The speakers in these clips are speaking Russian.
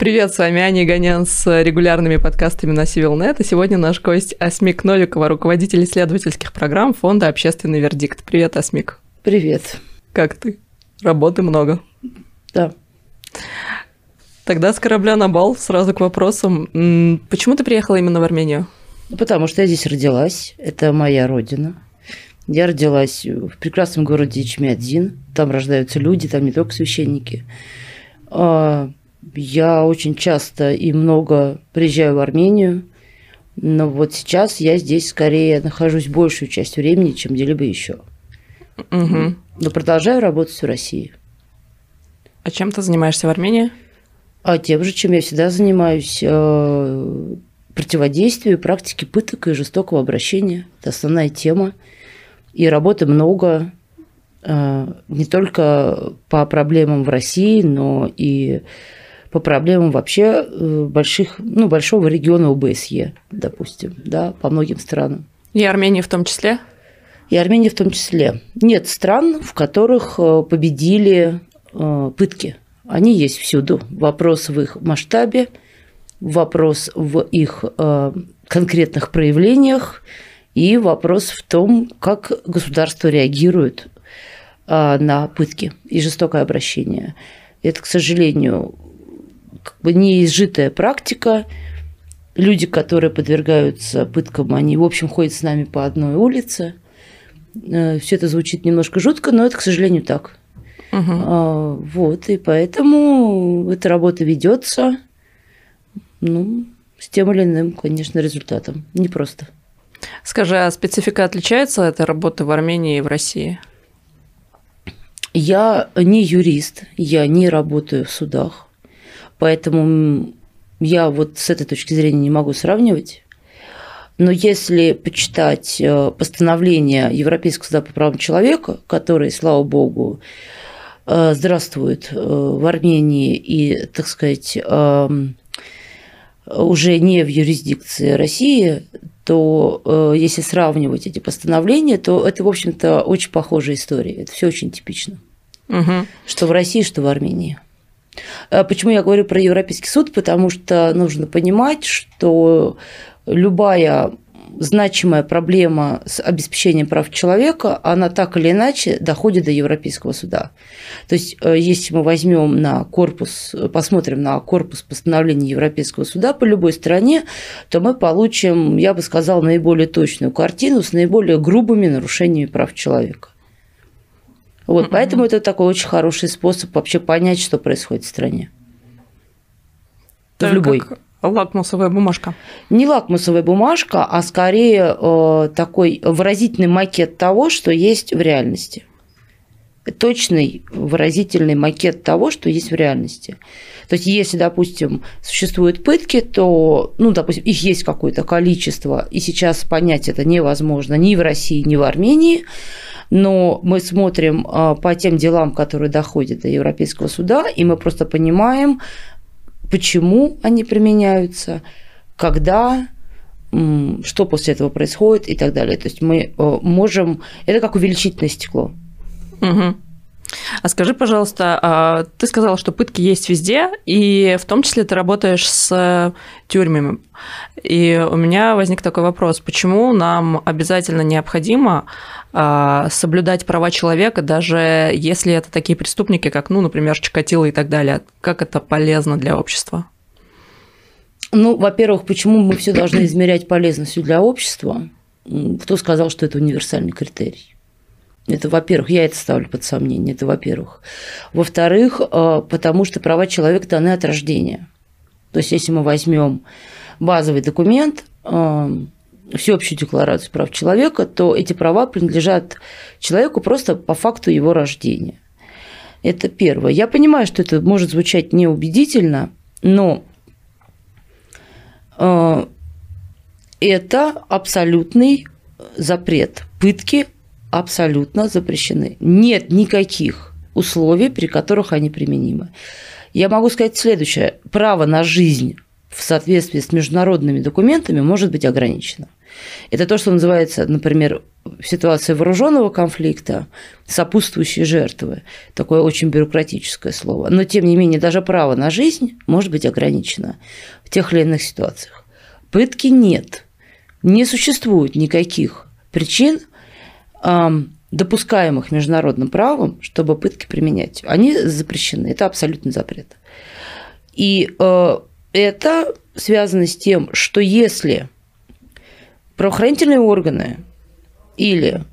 Привет, с вами Аня Гонян с регулярными подкастами на CivilNet. И сегодня наш гость Асмик Новикова, руководитель исследовательских программ Фонда «Общественный вердикт». Привет, Асмик. Привет. Как ты? Работы много. Да. Тогда с корабля на бал сразу к вопросам. Почему ты приехала именно в Армению? Потому что я здесь родилась. Это моя родина. Я родилась в прекрасном городе Ичмиадзин. Там рождаются люди, там не только священники. Я очень часто и много приезжаю в Армению, но вот сейчас я здесь скорее нахожусь большую часть времени, чем где-либо еще. Угу. Но продолжаю работать в России. А чем ты занимаешься в Армении? А тем же, чем я всегда занимаюсь, э, противодействию практике пыток и жестокого обращения. Это основная тема. И работы много, э, не только по проблемам в России, но и по проблемам вообще э, больших, ну, большого региона ОБСЕ, допустим, да, по многим странам. И Армении в том числе? И Армении в том числе. Нет стран, в которых э, победили э, пытки. Они есть всюду. Вопрос в их масштабе, вопрос в их конкретных проявлениях и вопрос в том, как государство реагирует на пытки и жестокое обращение. Это, к сожалению, как бы неизжитая практика. Люди, которые подвергаются пыткам, они, в общем, ходят с нами по одной улице. Э, Все это звучит немножко жутко, но это, к сожалению, так. Угу. Вот, и поэтому эта работа ведется, ну, с тем или иным, конечно, результатом. Не просто. Скажи, а специфика отличается этой работы в Армении и в России? Я не юрист, я не работаю в судах. Поэтому я вот с этой точки зрения не могу сравнивать. Но если почитать э, постановление Европейского суда по правам человека, которое, слава богу, э, здравствует э, в Армении и, так сказать, эм, уже не в юрисдикции России, то если сравнивать эти постановления, то это, в общем-то, очень похожая история. Это все очень типично. Угу. Что в России, что в Армении. Э, почему я говорю про Европейский суд? Потому что нужно понимать, что любая значимая проблема с обеспечением прав человека, она так или иначе доходит до Европейского суда. То есть, э, если мы возьмем на корпус, посмотрим на корпус постановлений Европейского суда по любой стране, то мы получим, я бы сказала, наиболее точную картину с наиболее грубыми нарушениями прав человека. Вот, mm-hmm. поэтому это такой очень хороший способ вообще понять, что происходит в стране. Это в любой. Как лакмусовая бумажка. Не лакмусовая бумажка, а скорее э, такой выразительный макет того, что есть в реальности. Точный выразительный макет того, что есть в реальности. То есть, если, допустим, существуют пытки, то, ну, допустим, их есть какое-то количество, и сейчас понять это невозможно ни в России, ни в Армении, но мы смотрим а, по тем делам, которые доходят до Европейского суда, и мы просто понимаем, почему они применяются, когда, что после этого происходит и так далее. То есть мы э, можем... Это как увеличительное стекло. Угу. А скажи, пожалуйста, а, ты сказала, что пытки есть везде, и в том числе ты работаешь с тюрьмами. И у меня возник такой вопрос, почему нам обязательно необходимо а, соблюдать права человека, даже если это такие преступники, как, ну, например, Чикатило и так далее? Как это полезно для общества? Ну, во-первых, почему мы все должны измерять полезностью для общества? Кто сказал, что это универсальный критерий? Это, во-первых, я это ставлю под сомнение, это во-первых. Во-вторых, э, потому что права человека даны от рождения. То есть, если мы возьмем базовый документ, э, всеобщую декларацию прав человека, то эти права принадлежат человеку просто по факту его рождения. Это первое. Я понимаю, что это может звучать неубедительно, но э, это абсолютный запрет. Пытки абсолютно запрещены. Нет никаких условий, при которых они применимы. Я могу сказать следующее. Право на жизнь в соответствии с международными документами может быть ограничено. Это то, что называется, например, в ситуации вооруженного конфликта сопутствующие жертвы. Такое очень бюрократическое слово. Но, тем не менее, даже право на жизнь может быть ограничено в тех или иных ситуациях. Пытки нет. Не существует никаких причин, допускаемых международным правом, чтобы пытки применять. Они запрещены. Это абсолютный запрет. И э, это связано с тем, что если правоохранительные органы или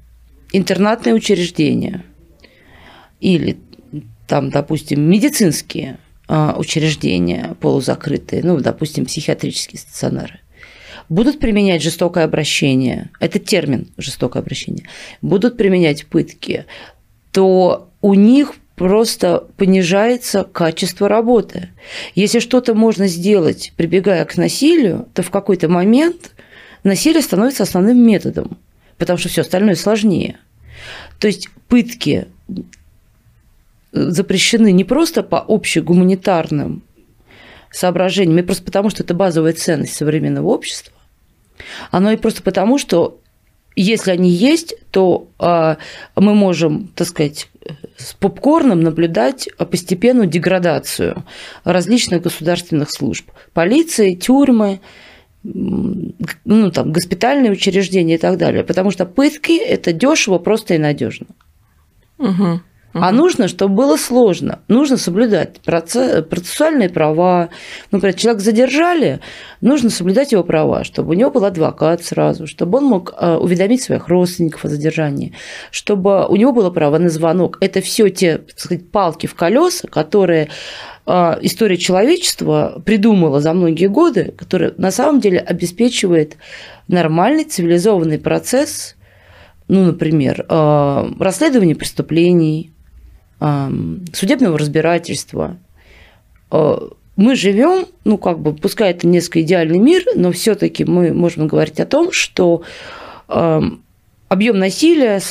интернатные учреждения, или там, допустим, медицинские а, учреждения полузакрытые, ну, допустим, психиатрические стационары, будут применять жестокое обращение, это термин жестокое обращение, будут применять пытки, то у них просто понижается качество работы. Если что-то можно сделать, прибегая к насилию, то в какой-то момент насилие становится основным методом потому что все остальное сложнее. То есть пытки запрещены не просто по общегуманитарным соображениям, и просто потому, что это базовая ценность современного общества, оно и просто потому, что если они есть, то а, мы можем, так сказать, с попкорном наблюдать постепенную деградацию различных государственных служб. Полиции, тюрьмы, ну, там, госпитальные учреждения и так далее. Потому что пытки – это дешево, просто и надежно. Угу. А нужно, чтобы было сложно. Нужно соблюдать процессуальные права. Например, человек задержали, нужно соблюдать его права, чтобы у него был адвокат сразу, чтобы он мог э, уведомить своих родственников о задержании, чтобы у него было право на звонок. Это все те так сказать, палки в колеса, которые а, история человечества придумала за многие годы, которая на самом деле обеспечивает нормальный цивилизованный процесс, ну, например, а, расследования преступлений, судебного разбирательства. Мы живем, ну, как бы, пускай это несколько идеальный мир, но все-таки мы можем говорить о том, что объем насилия,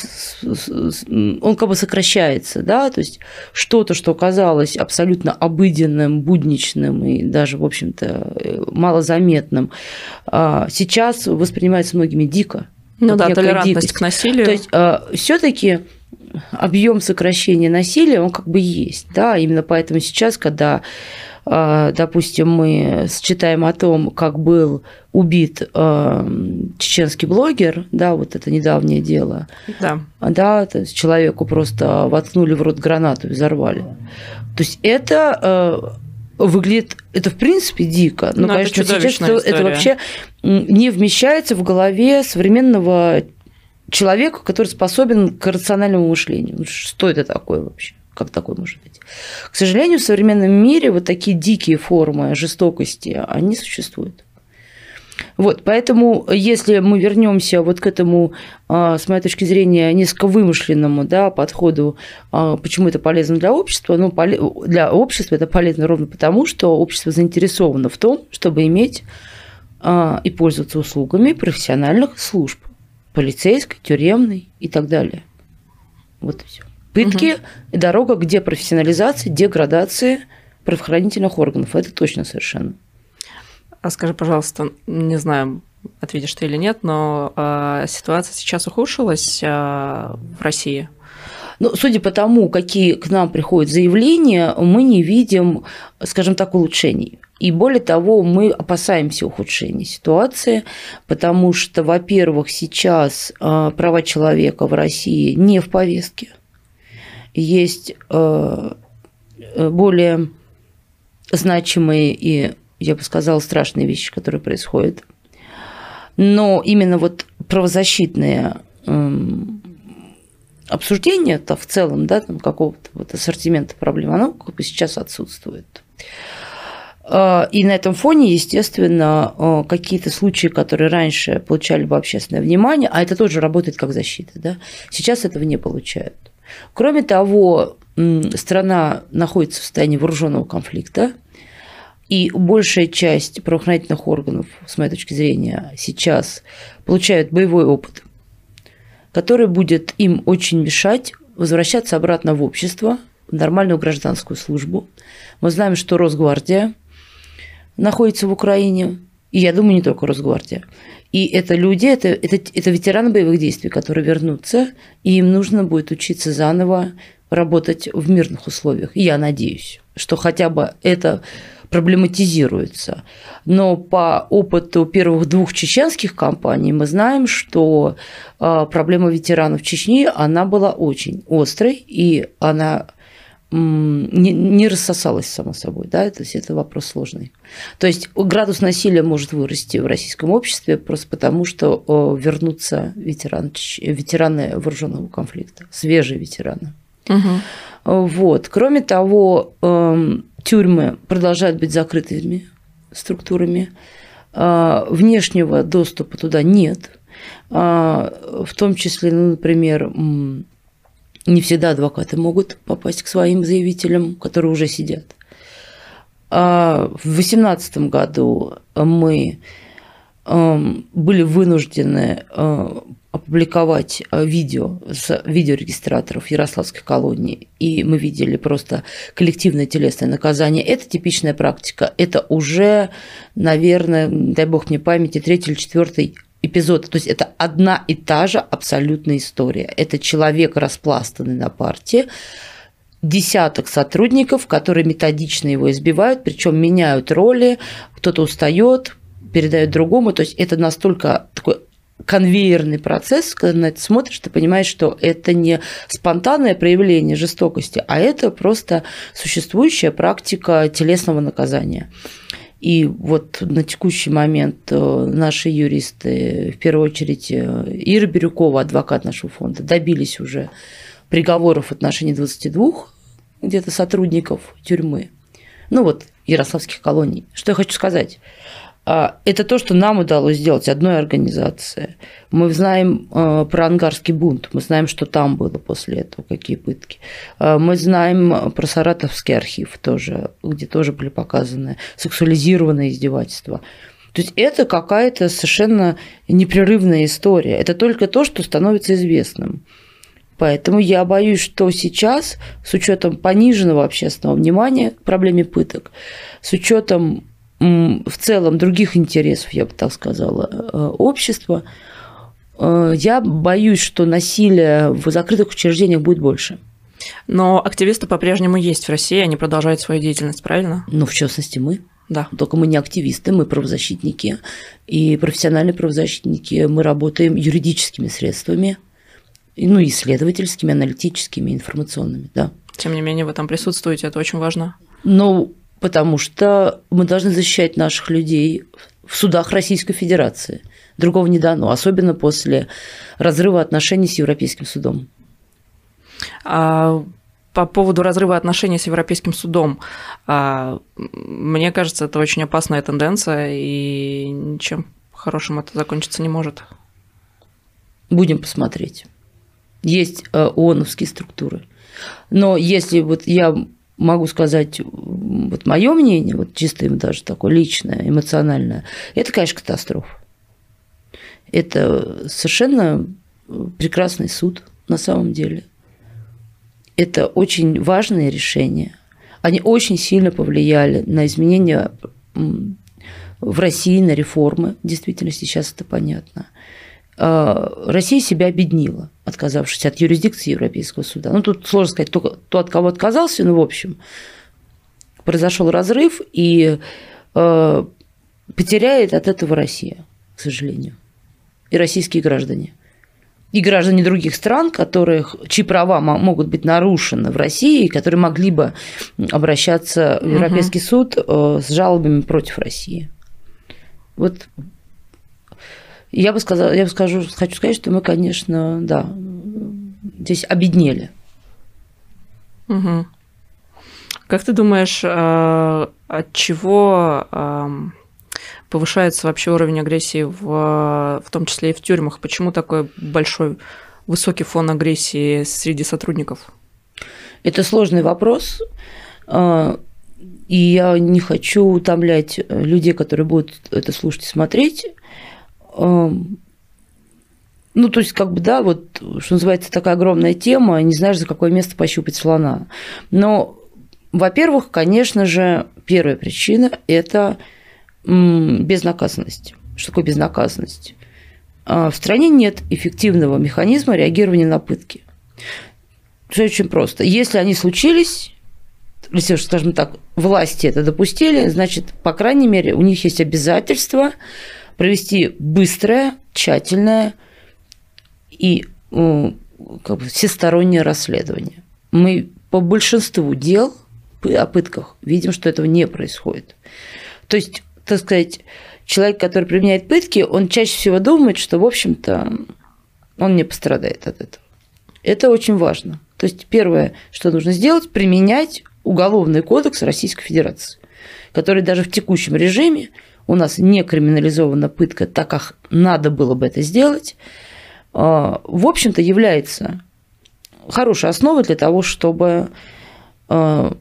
он как бы сокращается, да, то есть что-то, что казалось абсолютно обыденным, будничным и даже, в общем-то, э, малозаметным, а, сейчас воспринимается многими дико. Ну да, толерантность дикость. к насилию. То есть а, все-таки объем сокращения насилия, он как бы есть, да, именно поэтому сейчас, когда а, допустим, мы читаем о том, как был убит а, чеченский блогер, да, вот это недавнее дело. Да. Да, то есть человеку просто воткнули в рот гранату и взорвали. То есть это а, выглядит, это в принципе дико, но, но ну, конечно, это сейчас история. это вообще не вмещается в голове современного человека, который способен к рациональному мышлению. Что это такое вообще? Как такое может быть? К сожалению, в современном мире вот такие дикие формы жестокости, они существуют. Вот, поэтому, если мы вернемся вот к этому, а, с моей точки зрения, несколько вымышленному да, подходу, а, почему это полезно для общества, ну, для общества это полезно ровно потому, что общество заинтересовано в том, чтобы иметь а, и пользоваться услугами профессиональных служб, полицейской, тюремной и так далее. Вот и все пытки угу. дорога к депрофессионализации, деградации правоохранительных органов. Это точно совершенно. А скажи, пожалуйста, не знаю, ответишь ты или нет, но э, ситуация сейчас ухудшилась э, в России? Ну, судя по тому, какие к нам приходят заявления, мы не видим, скажем так, улучшений. И более того, мы опасаемся ухудшения ситуации, потому что, во-первых, сейчас права человека в России не в повестке есть э, э, более значимые и, я бы сказала, страшные вещи, которые происходят. Но именно вот правозащитные эм, обсуждение это в целом, да, там какого-то вот ассортимента проблем, оно как бы сейчас отсутствует. Э, и на этом фоне, естественно, какие-то случаи, которые раньше получали бы общественное внимание, а это тоже работает как защита, да, сейчас этого не получают. Кроме того, страна находится в состоянии вооруженного конфликта, и большая часть правоохранительных органов, с моей точки зрения, сейчас получают боевой опыт, который будет им очень мешать возвращаться обратно в общество, в нормальную гражданскую службу. Мы знаем, что Росгвардия находится в Украине, и я думаю, не только Росгвардия. И это люди, это, это, это ветераны боевых действий, которые вернутся, и им нужно будет учиться заново работать в мирных условиях. И я надеюсь, что хотя бы это проблематизируется. Но по опыту первых двух чеченских компаний мы знаем, что а, проблема ветеранов Чечни, она была очень острой, и она не, не рассосалась само собой, да, то есть это вопрос сложный. То есть градус насилия может вырасти в российском обществе просто потому, что вернутся ветераны, ветераны вооруженного конфликта, свежие ветераны. Угу. Вот. Кроме того, эм, тюрьмы продолжают быть закрытыми структурами, а, внешнего доступа туда нет, а, в том числе, ну, например, не всегда адвокаты могут попасть к своим заявителям, которые уже сидят. А в 2018 году мы эм, были вынуждены э, опубликовать э, видео с видеорегистраторов Ярославской колонии, и мы видели просто коллективное телесное наказание. Это типичная практика. Это уже, наверное, дай бог мне памяти, третий или четвертый эпизод. То есть это одна и та же абсолютная история. Это человек, распластанный на партии, десяток сотрудников, которые методично его избивают, причем меняют роли, кто-то устает, передает другому. То есть это настолько такой конвейерный процесс, когда на это смотришь, ты понимаешь, что это не спонтанное проявление жестокости, а это просто существующая практика телесного наказания. И вот на текущий момент э, наши юристы, в первую очередь э, Ира Бирюкова, адвокат нашего фонда, добились уже приговоров в отношении 22 где-то сотрудников тюрьмы. Ну вот, ярославских колоний. Что я хочу сказать? А, это то, что нам удалось сделать одной организации. Мы знаем а, про ангарский бунт, мы знаем, что там было после этого, какие пытки. А, мы знаем про Саратовский архив тоже, где тоже были показаны сексуализированные издевательства. То есть это какая-то совершенно непрерывная история. Это только то, что становится известным. Поэтому я боюсь, что сейчас, с учетом пониженного общественного внимания к проблеме пыток, с учетом в целом других интересов, я бы так сказала, э, общества, э, я боюсь, что насилие в закрытых учреждениях будет больше. Но активисты по-прежнему есть в России, они продолжают свою деятельность, правильно? Ну, в частности, мы. Да. Только мы не активисты, мы правозащитники. И профессиональные правозащитники, мы работаем юридическими средствами, ну, исследовательскими, аналитическими, информационными, да. Тем не менее, вы там присутствуете, это очень важно. Ну, потому что мы должны защищать наших людей в судах Российской Федерации. Другого не дано, особенно после разрыва отношений с Европейским судом. А по поводу разрыва отношений с Европейским судом, а, мне кажется, это очень опасная тенденция, и ничем хорошим это закончиться не может. Будем посмотреть. Есть э, ООНовские структуры. Но если вот я могу сказать вот мое мнение, вот чисто даже такое личное, эмоциональное, это, конечно, катастрофа. Это совершенно прекрасный суд на самом деле. Это очень важные решения. Они очень сильно повлияли на изменения в России, на реформы. Действительно, сейчас это понятно. А, Россия себя объединила, отказавшись от юрисдикции Европейского суда. Ну, тут сложно сказать, кто, кто от кого отказался, но, в общем, произошел разрыв, и э, потеряет от этого Россия, к сожалению, и российские граждане. И граждане других стран, которых, чьи права могут быть нарушены в России, которые могли бы обращаться в Европейский угу. суд э, с жалобами против России. Вот я бы сказала, я бы скажу, хочу сказать, что мы, конечно, да, здесь обеднели. Угу. Как ты думаешь, э, от чего эм, повышается вообще уровень агрессии, в, в том числе и в тюрьмах? Почему такой большой, высокий фон агрессии среди сотрудников? Это сложный вопрос. Э, и я не хочу утомлять людей, которые будут это слушать и смотреть. Эм, ну, то есть, как бы, да, вот, что называется, такая огромная тема, не знаешь, за какое место пощупать слона. Но, во-первых, конечно же, первая причина – это безнаказанность. Что такое безнаказанность? а, в стране нет эффективного механизма реагирования на пытки. Все очень просто. Если они случились, если, скажем так, власти это допустили, значит, по крайней мере, у них есть обязательство провести быстрое, тщательное и как бы, всестороннее расследование. Мы по большинству дел о пытках видим, что этого не происходит. То есть, так сказать, человек, который применяет пытки, он чаще всего думает, что, в общем-то, он не пострадает от этого. Это очень важно. То есть первое, что нужно сделать, применять Уголовный кодекс Российской Федерации, который даже в текущем режиме у нас не криминализована пытка, так как надо было бы это сделать, а, в общем-то является хорошей основой для того, чтобы а,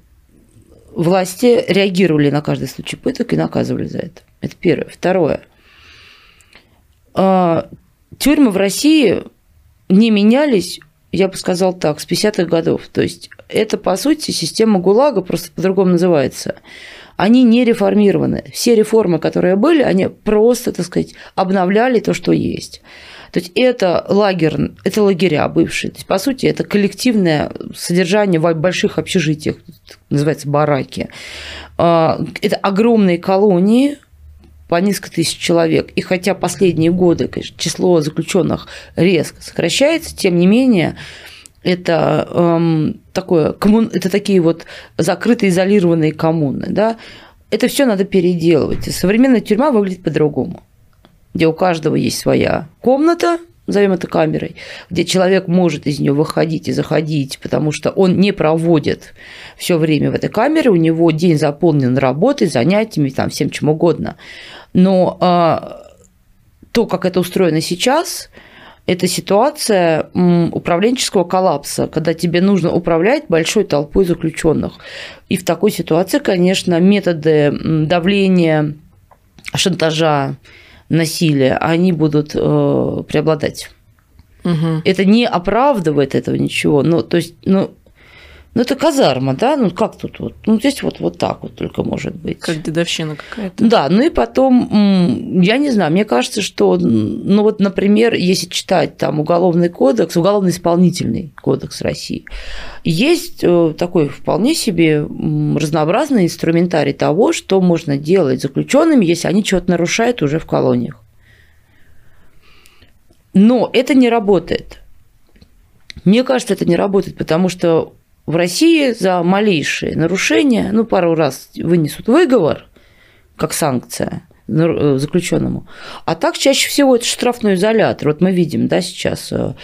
власти реагировали на каждый случай пыток и наказывали за это. Это первое. Второе. А, тюрьмы в России не менялись я бы сказал так, с 50-х годов. То есть это, по сути, система ГУЛАГа, просто по-другому называется. Они не реформированы. Все реформы, которые были, они просто, так сказать, обновляли то, что есть. То есть это лагерь, это лагеря бывшие. То есть, по сути, это коллективное содержание в больших общежитиях, называется бараки. А, это огромные колонии, по несколько тысяч человек. И хотя последние годы конечно, число заключенных резко сокращается, тем не менее это эм, такое коммун, это такие вот закрытые изолированные коммуны, да. Это все надо переделывать. Современная тюрьма выглядит по-другому, где у каждого есть своя комната, назовем это камерой, где человек может из нее выходить и заходить, потому что он не проводит все время в этой камере, у него день заполнен работой, занятиями, там, всем чем угодно. Но а, то, как это устроено сейчас, это ситуация управленческого коллапса, когда тебе нужно управлять большой толпой заключенных. И в такой ситуации, конечно, методы давления, шантажа, насилия, они будут э, преобладать. Угу. Это не оправдывает этого ничего. Ну, то есть, ну, ну, это казарма, да? Ну, как тут вот? Ну, здесь вот, вот так вот только может быть. Как дедовщина какая-то. Да, ну и потом, я не знаю, мне кажется, что, ну вот, например, если читать там Уголовный кодекс, Уголовно-исполнительный кодекс России, есть э, такой вполне себе разнообразный инструментарий того, что можно делать заключенными, если они что-то нарушают уже в колониях. Но это не работает. Мне кажется, это не работает, потому что в России за малейшие нарушения, ну, пару раз вынесут выговор, как санкция заключенному. А так чаще всего это штрафной изолятор. Вот мы видим, да, сейчас э,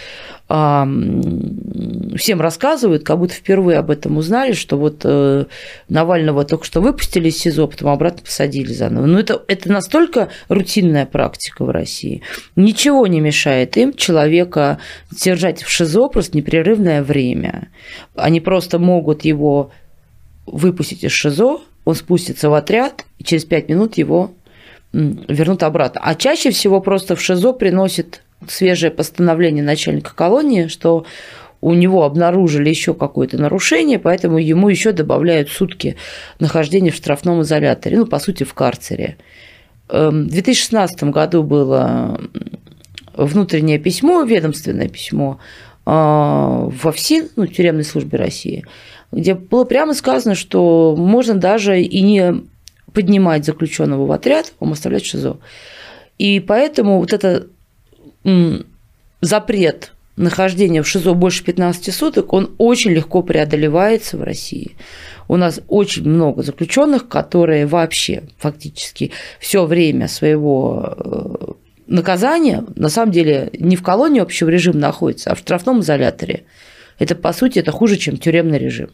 всем рассказывают, как будто впервые об этом узнали, что вот э, Навального только что выпустили из СИЗО, потом обратно посадили заново. Но это, это настолько рутинная практика в России. Ничего не мешает им человека держать в ШИЗО просто непрерывное время. Они просто могут его выпустить из ШИЗО, он спустится в отряд, и через пять минут его вернут обратно. А чаще всего просто в ШИЗО приносит свежее постановление начальника колонии, что у него обнаружили еще какое-то нарушение, поэтому ему еще добавляют сутки нахождения в штрафном изоляторе, ну, по сути, в карцере. Эм, в 2016 году было внутреннее письмо, ведомственное письмо а, во ФСИН, ну, тюремной службе России, где было прямо сказано, что можно даже и не поднимать заключенного в отряд, а оставлять в ШИЗО. И поэтому вот это запрет нахождения в ШИЗО больше 15 суток, он очень легко преодолевается в России. У нас очень много заключенных, которые вообще фактически все время своего э, наказания на самом деле не в колонии общего режима находятся, а в штрафном изоляторе. Это, по сути, это хуже, чем тюремный режим.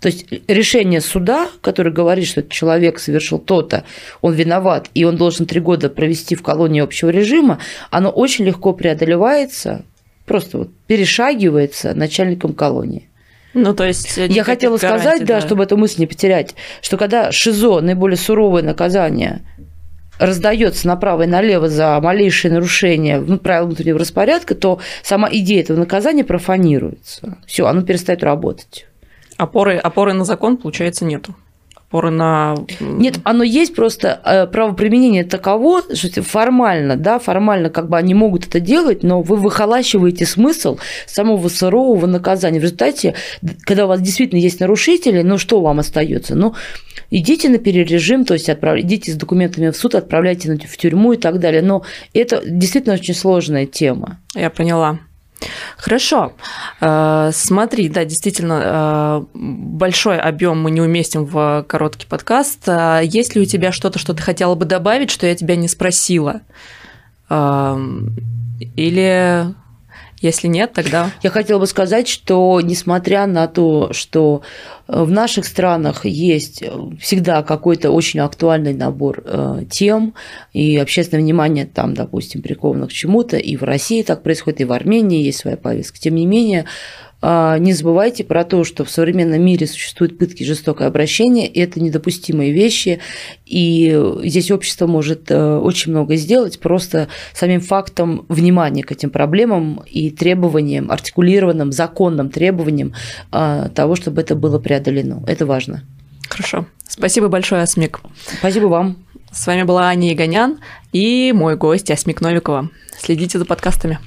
То есть решение суда, который говорит, что этот человек совершил то-то, он виноват, и он должен три года провести в колонии общего режима, оно очень легко преодолевается, просто вот перешагивается начальником колонии. Ну, то есть я хотела сказать, да, да, чтобы эту мысль не потерять, что когда ШИЗО наиболее суровое наказание раздается направо и налево за малейшие нарушения ну, правил внутреннего распорядка, то сама идея этого наказания профанируется. Все, оно перестает работать. Опоры, опоры на закон, получается, нету. пор на... Нет, оно есть, просто э, правоприменение таково, что формально, да, формально как бы они могут это делать, но вы выхолащиваете смысл самого сурового наказания. В результате, когда у вас действительно есть нарушители, ну что вам остается? Ну, идите на перережим, то есть отправ... идите с документами в суд, отправляйте в тюрьму и так далее. Но это действительно очень сложная тема. Я поняла. Хорошо. Э, смотри, да, действительно, э, большой объем мы не уместим в короткий подкаст. Э, есть ли у тебя что-то, что ты хотела бы добавить, что я тебя не спросила? Или если нет, тогда... Я хотела бы сказать, что несмотря на то, что э, в наших странах есть э, всегда какой-то очень актуальный набор э, тем, и общественное внимание там, допустим, приковано к чему-то, и в России так происходит, и в Армении есть своя повестка. Тем не менее, не забывайте про то, что в современном мире существуют пытки жестокое обращение, и это недопустимые вещи, и здесь общество может э, очень много сделать просто самим фактом внимания к этим проблемам и требованиям, артикулированным, законным требованиям а, того, чтобы это было преодолено. Это важно. Хорошо. Спасибо большое, Асмик. Спасибо вам. С вами была Аня Игонян и мой гость Асмик Новикова. Следите за подкастами.